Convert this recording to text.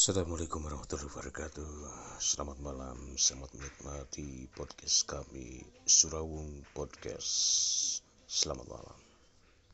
Assalamualaikum warahmatullahi wabarakatuh. Selamat malam, selamat menikmati podcast kami Surawung Podcast. Selamat malam.